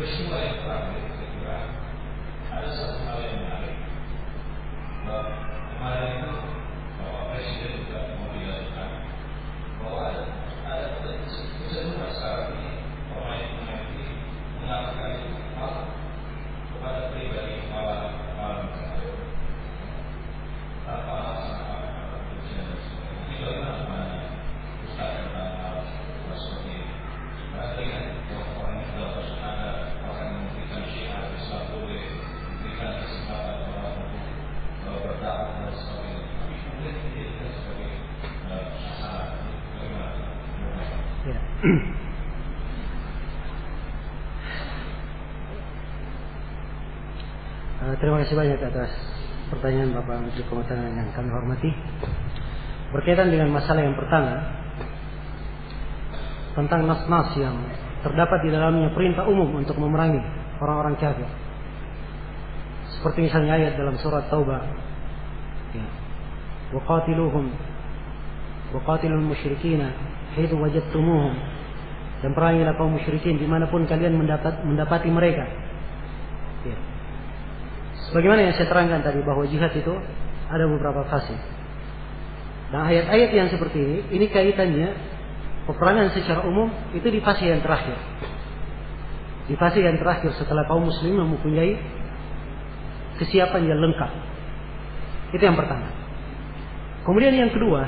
yang terakhir, saya kira ada satu hal yang menarik. Kemarin itu Bapak Presiden juga membiasakan bahwa ada ada kecenderungan sekarang ini pemain-pemain ini mengatakan hal kepada pribadi kepala kepala negara tanpa alasan apa-apa ujian dan sebagainya. Ini bagaimana pandangan Ustaz tentang hal seperti ini? Karena dengan orang yang dalam kasus ada orang yang memberikan syiar Islam boleh memberikan kesempatan orang untuk berdakwah dan sebagainya. Tapi kemudian dijadikan sebagai sasaran. Bagaimana? Ya. Uh, terima kasih banyak atas pertanyaan Bapak Menteri Kehutanan yang kami hormati. Berkaitan dengan masalah yang pertama tentang nas-nas yang terdapat di dalamnya perintah umum untuk memerangi orang-orang kafir. Seperti misalnya ayat dalam surat Taubah. Ya. Waqatiluhum waqatilul musyrikina haitsu wajadtumuhum dan perangilah kaum musyrikin di mana pun kalian mendapat mendapati mereka. Ya. Sebagaimana yang saya terangkan tadi bahwa jihad itu ada beberapa fase. Nah ayat-ayat yang seperti ini, ini kaitannya peperangan secara umum itu di fase yang terakhir. Di fase yang terakhir setelah kaum muslim mempunyai kesiapan yang lengkap. Itu yang pertama. Kemudian yang kedua,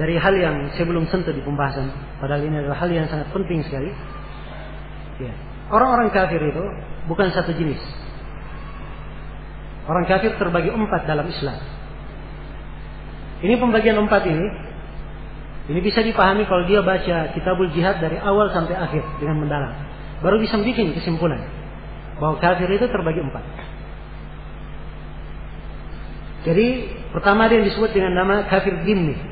dari hal yang saya belum sentuh di pembahasan, padahal ini adalah hal yang sangat penting sekali. Ya. Orang-orang kafir itu bukan satu jenis. Orang kafir terbagi empat dalam Islam. Ini pembagian empat ini, ini bisa dipahami kalau dia baca kitabul jihad dari awal sampai akhir dengan mendalam. Baru bisa bikin kesimpulan bahwa kafir itu terbagi empat. Jadi pertama ada yang disebut dengan nama kafir dimmi.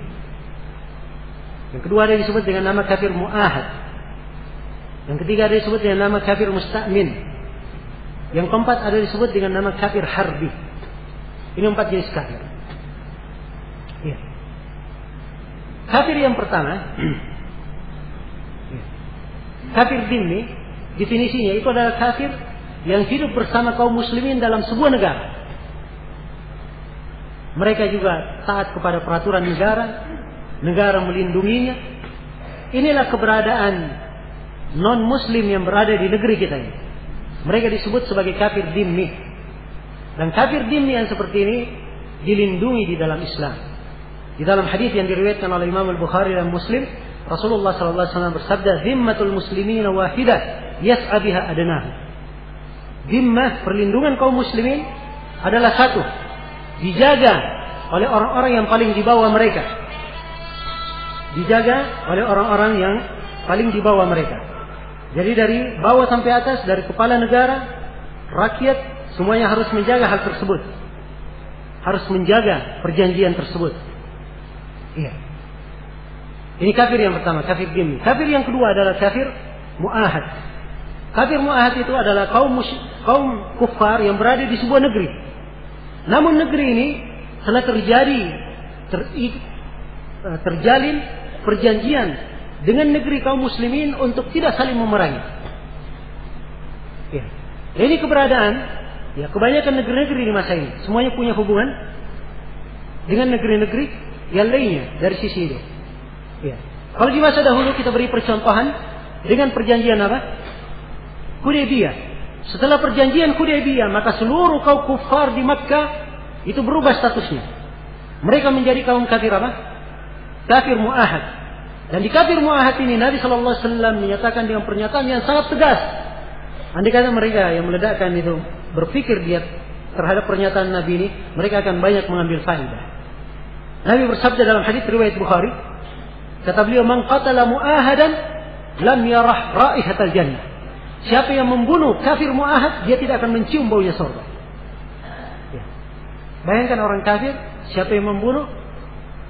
Yang kedua ada disebut dengan nama kafir mu'ahad. Yang ketiga ada disebut dengan nama kafir musta'min. Yang keempat ada yang disebut dengan nama kafir harbi. Ini empat jenis kafir. Ya. Kafir yang pertama, ya. kafir dimmi, definisinya itu adalah kafir yang hidup bersama kaum muslimin dalam sebuah negara. Mereka juga taat kepada peraturan negara, negara melindunginya. Inilah keberadaan non muslim yang berada di negeri kita ini. Mereka disebut sebagai kafir dimmi. Dan kafir dimmi yang seperti ini dilindungi di dalam Islam. Di dalam hadis yang diriwayatkan oleh Imam Al-Bukhari dan Muslim, Rasulullah sallallahu alaihi wasallam bersabda, "Zimmatul muslimin wahidah yas'a biha adnahu." Zimmah perlindungan kaum muslimin adalah satu, dijaga oleh orang-orang yang paling di bawah mereka. Dijaga oleh orang-orang yang paling di bawah mereka. Jadi dari bawah sampai atas, dari kepala negara, rakyat, semuanya harus menjaga hal tersebut. Harus menjaga perjanjian tersebut. Iya. Ini kafir yang pertama, kafir dimi. Kafir yang kedua adalah kafir mu'ahad. Kafir mu'ahad itu adalah kaum kaum kufar yang berada di sebuah negeri. Namun negeri ini telah terjadi ter, terjalin perjanjian dengan negeri kaum muslimin untuk tidak saling memerangi. Ya. Ini keberadaan ya kebanyakan negeri-negeri di masa ini semuanya punya hubungan dengan negeri-negeri yang lainnya dari sisi itu. Ya. Kalau di masa dahulu kita beri percontohan dengan perjanjian apa? Hudaybiyah. Setelah perjanjian Hudaybiyah, maka seluruh kaum kufar di Makkah itu berubah statusnya. Mereka menjadi kaum kafir apa? Kafir mu'ahad. Dan di kafir mu'ahad ini Nabi Shallallahu Alaihi Wasallam menyatakan dengan pernyataan yang sangat tegas. Andai kata mereka yang meledakkan itu berpikir dia terhadap pernyataan Nabi ini, mereka akan banyak mengambil faedah. Nabi bersabda dalam hadis riwayat Bukhari, kata beliau, "Man qatala mu'ahadan lam yarah raihatal jannah." Siapa yang membunuh kafir mu'ahad, dia tidak akan mencium baunya surga. Ya. Bayangkan orang kafir, siapa yang membunuh,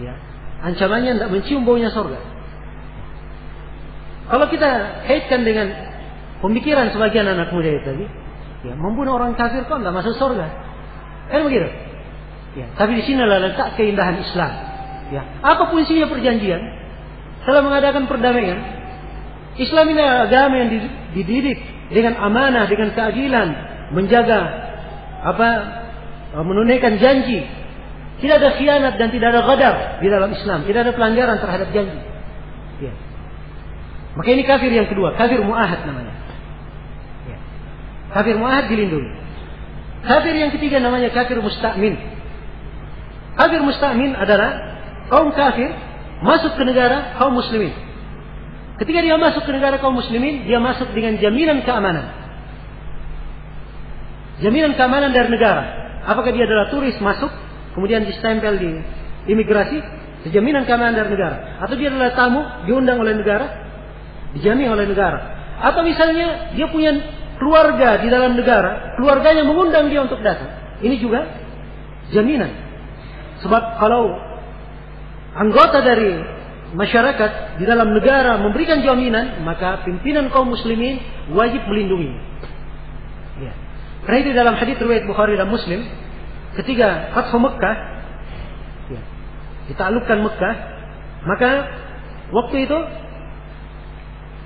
ya, ancamannya tidak mencium baunya surga. Kalau kita kaitkan dengan pemikiran sebagian anak muda itu tadi, ya membunuh orang kafir kok nggak masuk surga, kan begitu? Ya, tapi di sini letak keindahan Islam. Ya, apa fungsinya perjanjian? Setelah mengadakan perdamaian, Islam ini agama yang dididik dengan amanah, dengan keadilan, menjaga apa menunaikan janji. Tidak ada khianat dan tidak ada gadar di dalam Islam, tidak ada pelanggaran terhadap janji. Ya. Maka ini kafir yang kedua, kafir muahad namanya. Ya. Kafir muahad dilindungi. Kafir yang ketiga namanya kafir musta'min. Kafir musta'min adalah kaum kafir masuk ke negara kaum muslimin. Ketika dia masuk ke negara kaum muslimin, dia masuk dengan jaminan keamanan. Jaminan keamanan dari negara. Apakah dia adalah turis masuk, kemudian distempel di imigrasi, jaminan keamanan dari negara. Atau dia adalah tamu, diundang oleh negara, dijamin oleh negara. Atau misalnya dia punya keluarga di dalam negara, keluarganya mengundang dia untuk datang. Ini juga jaminan. Sebab kalau anggota dari masyarakat di dalam negara memberikan jaminan, maka pimpinan kaum muslimin wajib melindungi. Ya. Karena itu dalam hadis riwayat Bukhari dan Muslim, ketika Fathu Mekah, ya, ditaklukkan Mekah, maka waktu itu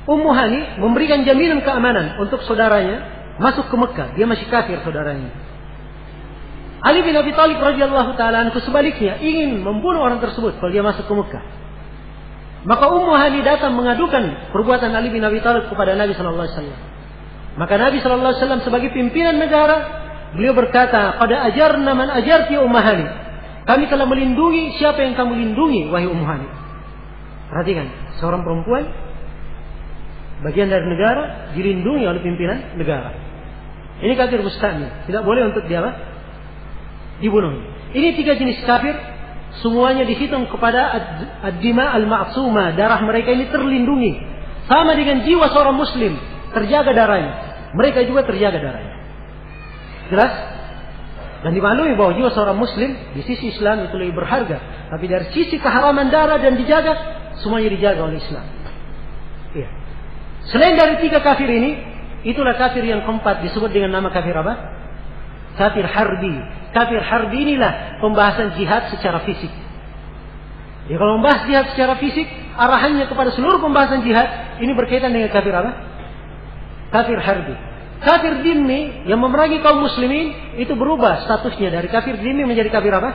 Ummu Hani memberikan jaminan keamanan untuk saudaranya masuk ke Mekah. Dia masih kafir saudaranya. Ali bin Abi Thalib radhiyallahu taala sebaliknya ingin membunuh orang tersebut kalau dia masuk ke Mekah. Maka Ummu Hani datang mengadukan perbuatan Ali bin Abi Thalib kepada Nabi Shallallahu Alaihi Wasallam. Maka Nabi Shallallahu Alaihi Wasallam sebagai pimpinan negara, beliau berkata, pada ajar naman ajar ti Ummu Hani. Kami telah melindungi siapa yang kamu lindungi, wahai Ummu Hani. Perhatikan, seorang perempuan bagian dari negara dilindungi oleh pimpinan negara. Ini kafir mustahil, tidak boleh untuk dia dibunuh. Ini tiga jenis kafir semuanya dihitung kepada ad-dima al-ma'suma, darah mereka ini terlindungi. Sama dengan jiwa seorang muslim, terjaga darahnya. Mereka juga terjaga darahnya. Jelas? Dan dimaklumi bahwa jiwa seorang muslim di sisi Islam itu lebih berharga. Tapi dari sisi keharaman darah dan dijaga, semuanya dijaga oleh Islam. Iya. Selain dari tiga kafir ini, itulah kafir yang keempat disebut dengan nama kafir apa? Kafir harbi. Kafir harbi inilah pembahasan jihad secara fisik. Ya kalau membahas jihad secara fisik, arahannya kepada seluruh pembahasan jihad, ini berkaitan dengan kafir apa? Kafir harbi. Kafir dini yang memerangi kaum muslimin itu berubah statusnya dari kafir dini menjadi kafir apa?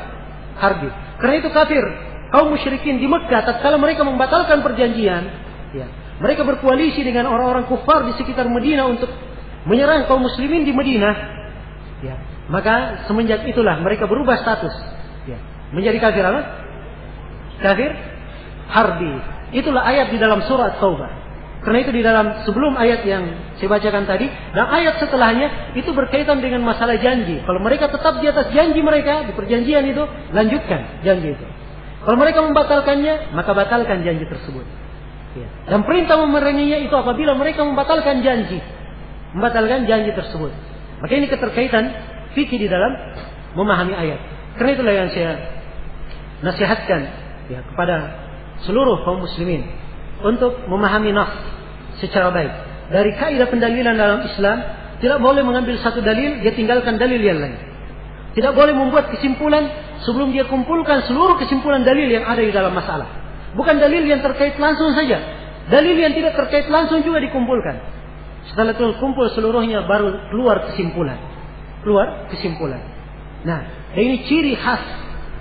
Harbi. Karena itu kafir kaum musyrikin di Mekah tatkala mereka membatalkan perjanjian, ya, mereka berkoalisi dengan orang-orang kufar di sekitar Medina untuk menyerang kaum muslimin di Medina. Ya. Maka semenjak itulah mereka berubah status. Ya. Menjadi kafir apa? Kafir harbi. Itulah ayat di dalam surat Taubah. Karena itu di dalam sebelum ayat yang saya bacakan tadi dan ayat setelahnya itu berkaitan dengan masalah janji. Kalau mereka tetap di atas janji mereka di perjanjian itu, lanjutkan janji itu. Kalau mereka membatalkannya, maka batalkan janji tersebut. Ya. Dan perintah memeranginya itu apabila mereka membatalkan janji, membatalkan janji tersebut. Maka ini keterkaitan fikih di dalam memahami ayat. Karena itulah yang saya nasihatkan ya kepada seluruh kaum muslimin untuk memahami nas secara baik. Dari kaidah pendalilan dalam Islam tidak boleh mengambil satu dalil dia tinggalkan dalil yang lain. Tidak boleh membuat kesimpulan sebelum dia kumpulkan seluruh kesimpulan dalil yang ada di dalam masalah. Bukan dalil yang terkait langsung saja. Dalil yang tidak terkait langsung juga dikumpulkan. Setelah itu kumpul seluruhnya baru keluar kesimpulan keluar kesimpulan. Nah, ini ciri khas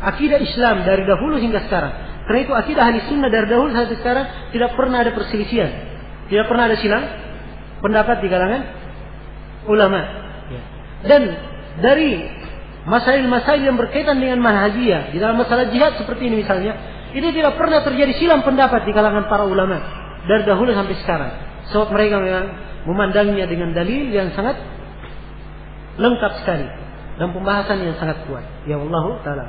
akidah Islam dari dahulu hingga sekarang. Karena itu akidah ahli sunnah dari dahulu sampai sekarang tidak pernah ada perselisihan. Tidak pernah ada silang pendapat di kalangan ulama. Ya. Dan dari masail-masail yang berkaitan dengan manhajiyah di dalam masalah jihad seperti ini misalnya, ini tidak pernah terjadi silang pendapat di kalangan para ulama dari dahulu sampai sekarang. Sebab mereka memang memandangnya dengan dalil yang sangat lengkap sekali dan pembahasan yang sangat kuat. Ya Allah taala.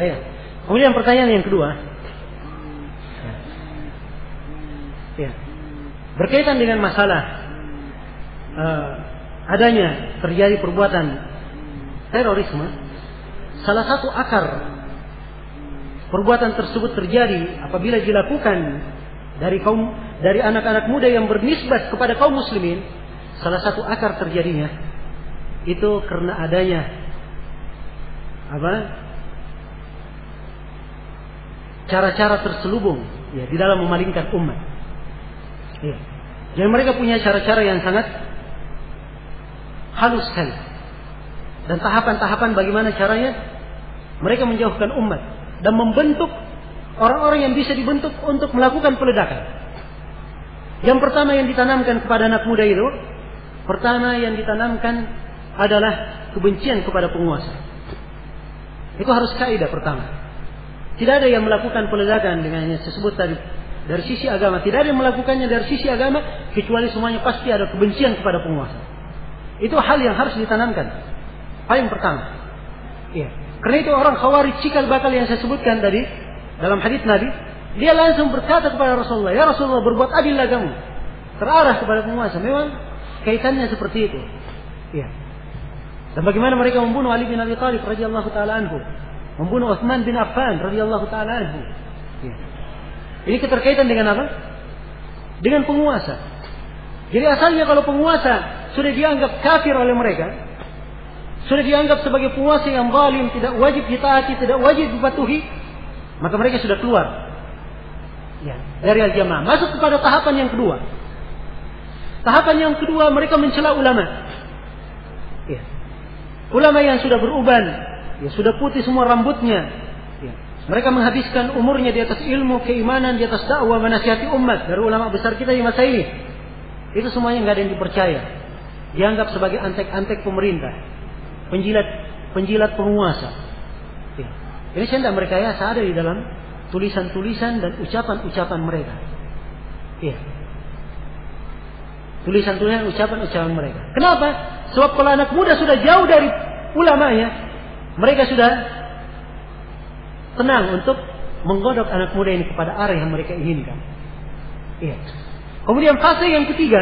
Ya. Kemudian pertanyaan yang kedua. Ya. Berkaitan dengan masalah uh, adanya terjadi perbuatan terorisme, salah satu akar perbuatan tersebut terjadi apabila dilakukan dari kaum dari anak-anak muda yang bernisbat kepada kaum muslimin salah satu akar terjadinya itu karena adanya apa cara-cara terselubung ya di dalam memalingkan umat. Ya. Jadi mereka punya cara-cara yang sangat halus sekali. Dan tahapan-tahapan bagaimana caranya mereka menjauhkan umat dan membentuk orang-orang yang bisa dibentuk untuk melakukan peledakan. Yang pertama yang ditanamkan kepada anak muda itu, pertama yang ditanamkan adalah kebencian kepada penguasa. Itu harus kaidah pertama. Tidak ada yang melakukan peledakan dengan yang disebut tadi dari sisi agama. Tidak ada yang melakukannya dari sisi agama kecuali semuanya pasti ada kebencian kepada penguasa. Itu hal yang harus ditanamkan. Paling pertama. Iya. Karena itu orang khawarij cikal bakal yang saya sebutkan tadi dalam hadis Nabi, dia langsung berkata kepada Rasulullah, "Ya Rasulullah, berbuat adillah kamu." Terarah kepada penguasa. Memang kaitannya seperti itu. Iya. Dan bagaimana mereka membunuh Ali bin Abi Thalib radhiyallahu taala anhu, membunuh Utsman bin Affan radhiyallahu taala anhu. Ya. Ini keterkaitan dengan apa? Dengan penguasa. Jadi asalnya kalau penguasa sudah dianggap kafir oleh mereka, sudah dianggap sebagai penguasa yang zalim, tidak wajib ditaati, tidak wajib dipatuhi, maka mereka sudah keluar ya, dari al-jamaah. Masuk kepada tahapan yang kedua. Tahapan yang kedua mereka mencela ulama. Ya. Ulama yang sudah beruban, ya sudah putih semua rambutnya. Ya. Mereka menghabiskan umurnya di atas ilmu, keimanan, di atas dakwah, menasihati umat dari ulama besar kita di masa ini. Itu semuanya nggak ada yang dipercaya. Dianggap sebagai antek-antek pemerintah penjilat penjilat penguasa. Ya. Ini saya tidak merekayasa ada di dalam tulisan-tulisan dan ucapan-ucapan mereka. Ya. Tulisan-tulisan ucapan-ucapan mereka. Kenapa? Sebab kalau anak muda sudah jauh dari ulama ya, mereka sudah tenang untuk menggodok anak muda ini kepada arah yang mereka inginkan. Iya. Kemudian fase yang ketiga,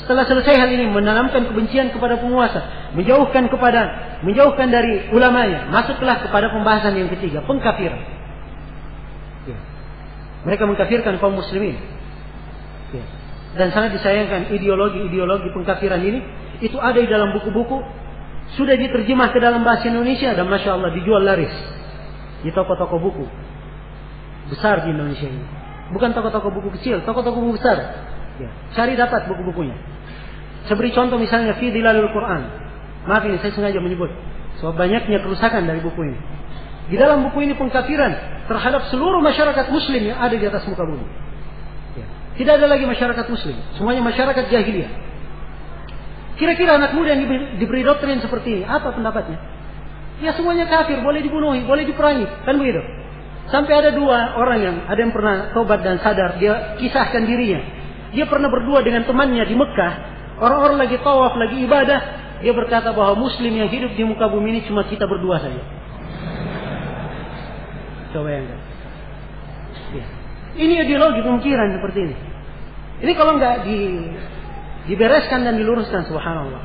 setelah selesai hal ini menanamkan kebencian kepada penguasa, menjauhkan kepada menjauhkan dari ulamanya, masuklah kepada pembahasan yang ketiga, pengkafiran. Ya. Mereka mengkafirkan kaum muslimin. Ya. Dan sangat disayangkan ideologi-ideologi pengkafiran ini itu ada di dalam buku-buku sudah diterjemah ke dalam bahasa Indonesia dan masya Allah dijual laris di toko-toko buku besar di Indonesia ini. Bukan toko-toko buku kecil, toko-toko buku besar. Ya. Cari dapat buku-bukunya. Saya contoh misalnya fi dilalul Quran. Maaf ini saya sengaja menyebut. Sebab banyaknya kerusakan dari buku ini. Di dalam buku ini pengkafiran terhadap seluruh masyarakat muslim yang ada di atas muka bumi. Ya. Tidak ada lagi masyarakat muslim. Semuanya masyarakat jahiliyah. Kira-kira anak muda yang diberi doktrin seperti ini, apa pendapatnya? Ya semuanya kafir, boleh dibunuhi, boleh diperangi. Kan begitu? Sampai ada dua orang yang ada yang pernah tobat dan sadar, dia kisahkan dirinya. Dia pernah berdua dengan temannya di Mekah, Orang-orang lagi tawaf, lagi ibadah, dia berkata bahwa muslim yang hidup di muka bumi ini cuma kita berdua saja. Coba yang ya. Ini ideologi pemikiran seperti ini. Ini kalau nggak di, dibereskan dan diluruskan, subhanallah.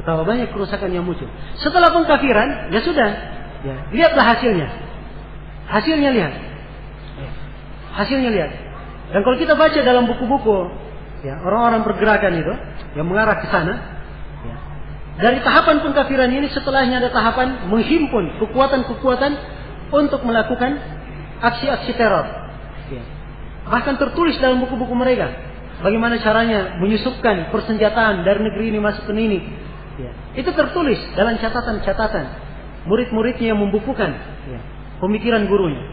Betapa banyak kerusakan yang muncul. Setelah pengkafiran, ya sudah. Ya, lihatlah hasilnya. Hasilnya lihat. Ya. Hasilnya lihat. Dan kalau kita baca dalam buku-buku ya orang-orang pergerakan itu yang mengarah ke sana ya. dari tahapan pengkafiran ini setelahnya ada tahapan menghimpun kekuatan-kekuatan untuk melakukan aksi-aksi teror ya. bahkan tertulis dalam buku-buku mereka bagaimana caranya menyusupkan persenjataan dari negeri ini masuk ke ini ya. itu tertulis dalam catatan-catatan murid-muridnya yang membukukan ya, pemikiran gurunya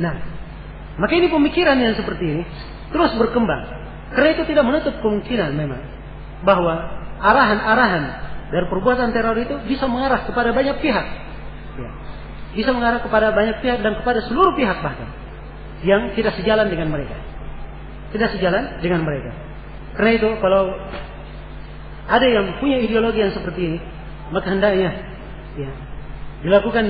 nah maka ini pemikiran yang seperti ini terus berkembang karena itu tidak menutup kemungkinan memang bahwa arahan-arahan dari perbuatan teror itu bisa mengarah kepada banyak pihak. Ya. Bisa mengarah kepada banyak pihak dan kepada seluruh pihak bahkan yang tidak sejalan dengan mereka. Tidak sejalan dengan mereka. Karena itu kalau ada yang punya ideologi yang seperti ini, maka hendaknya ya, dilakukan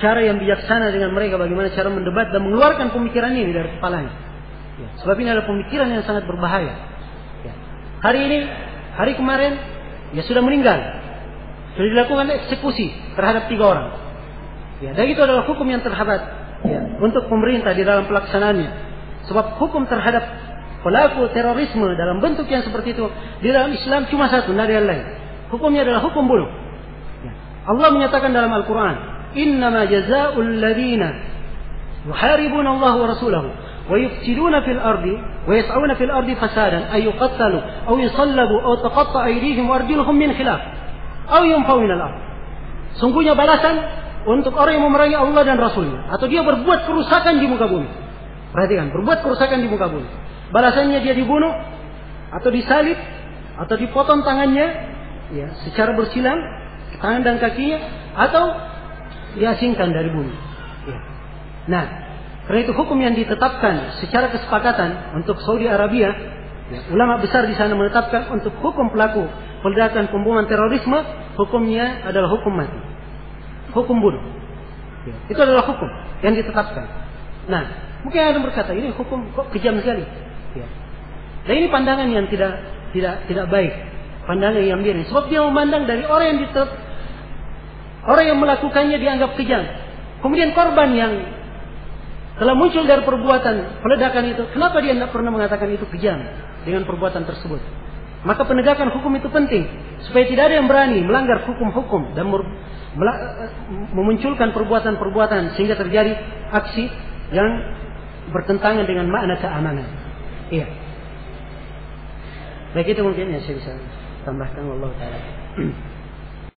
cara yang bijaksana dengan mereka bagaimana cara mendebat dan mengeluarkan pemikiran ini dari kepalanya. Ya, sebab ini adalah pemikiran yang sangat berbahaya. Ya. Hari ini, hari kemarin, ya sudah meninggal. Sudah dilakukan eksekusi terhadap tiga orang. Ya, dan itu adalah hukum yang terhadap ya, untuk pemerintah di dalam pelaksanaannya. Sebab hukum terhadap pelaku terorisme dalam bentuk yang seperti itu di dalam Islam cuma satu, tidak ada lain. Hukumnya adalah hukum bunuh. Ya. Allah menyatakan dalam Al-Quran, Innama jazaa'ul ladina يحاربون الله ورسوله ويفسدون في الأرض ويسعون في الأرض فسادا أن يقتلوا أو يصلبوا أو تقطع أيديهم وأرجلهم من خلاف أو ينفوا من الأرض Sungguhnya balasan untuk orang yang memerangi Allah dan Rasulnya. Atau dia berbuat kerusakan di muka bumi. Perhatikan, berbuat kerusakan di muka bumi. Balasannya dia dibunuh, atau disalib, atau dipotong tangannya, ya, secara bersilang, tangan dan kakinya, atau diasingkan dari bumi. Ya. Nah, karena itu hukum yang ditetapkan secara kesepakatan untuk Saudi Arabia, ya, ulama besar di sana menetapkan untuk hukum pelaku peledakan pembunuhan terorisme, hukumnya adalah hukum mati, hukum bunuh. Ya, itu adalah hukum yang ditetapkan. Nah, mungkin ada yang berkata ini hukum kok kejam sekali. Ya. Nah ini pandangan yang tidak tidak tidak baik, pandangan yang miring. Sebab dia memandang dari orang yang ditetap, orang yang melakukannya dianggap kejam. Kemudian korban yang telah muncul dari perbuatan peledakan itu, kenapa dia tidak pernah mengatakan itu kejam dengan perbuatan tersebut? Maka penegakan hukum itu penting supaya tidak ada yang berani melanggar hukum-hukum dan memunculkan perbuatan-perbuatan sehingga terjadi aksi yang bertentangan dengan makna keamanan. Iya. Baik itu mungkin yang saya bisa tambahkan Allah taala.